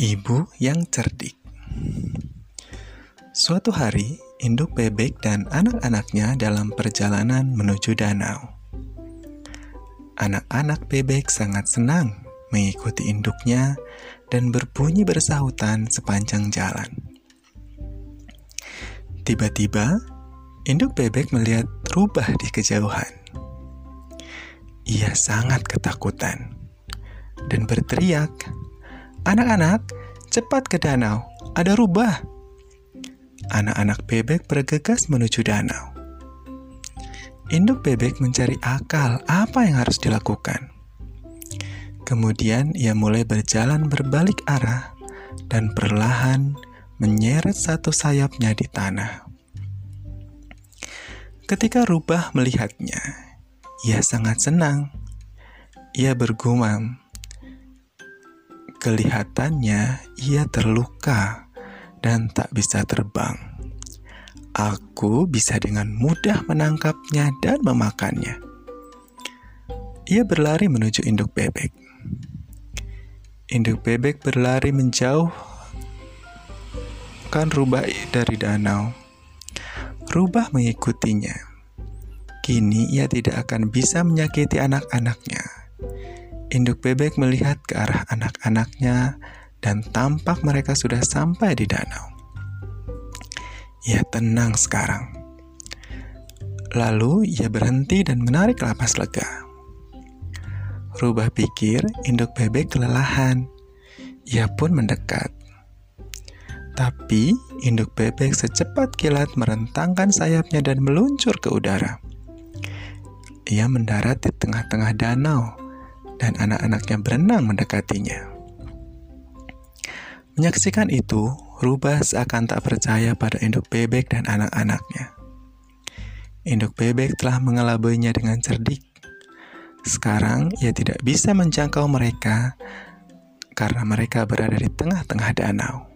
Ibu yang cerdik. Suatu hari, induk bebek dan anak-anaknya dalam perjalanan menuju danau. Anak-anak bebek sangat senang mengikuti induknya dan berbunyi bersahutan sepanjang jalan. Tiba-tiba, induk bebek melihat rubah di kejauhan. Ia sangat ketakutan dan berteriak, Anak-anak, cepat ke danau. Ada rubah. Anak-anak bebek bergegas menuju danau. Induk bebek mencari akal apa yang harus dilakukan. Kemudian ia mulai berjalan berbalik arah dan perlahan menyeret satu sayapnya di tanah. Ketika rubah melihatnya, ia sangat senang. Ia bergumam, Kelihatannya ia terluka dan tak bisa terbang. Aku bisa dengan mudah menangkapnya dan memakannya. Ia berlari menuju induk bebek. Induk bebek berlari menjauh kan rubah dari danau. Rubah mengikutinya. Kini ia tidak akan bisa menyakiti anak-anaknya Induk bebek melihat ke arah anak-anaknya dan tampak mereka sudah sampai di danau. Ia tenang sekarang. Lalu ia berhenti dan menarik lapas lega. Rubah pikir induk bebek kelelahan. Ia pun mendekat. Tapi induk bebek secepat kilat merentangkan sayapnya dan meluncur ke udara. Ia mendarat di tengah-tengah danau dan anak-anaknya berenang mendekatinya. Menyaksikan itu, Rubah seakan tak percaya pada induk bebek dan anak-anaknya. Induk bebek telah mengelabuinya dengan cerdik. Sekarang ia tidak bisa menjangkau mereka karena mereka berada di tengah-tengah danau.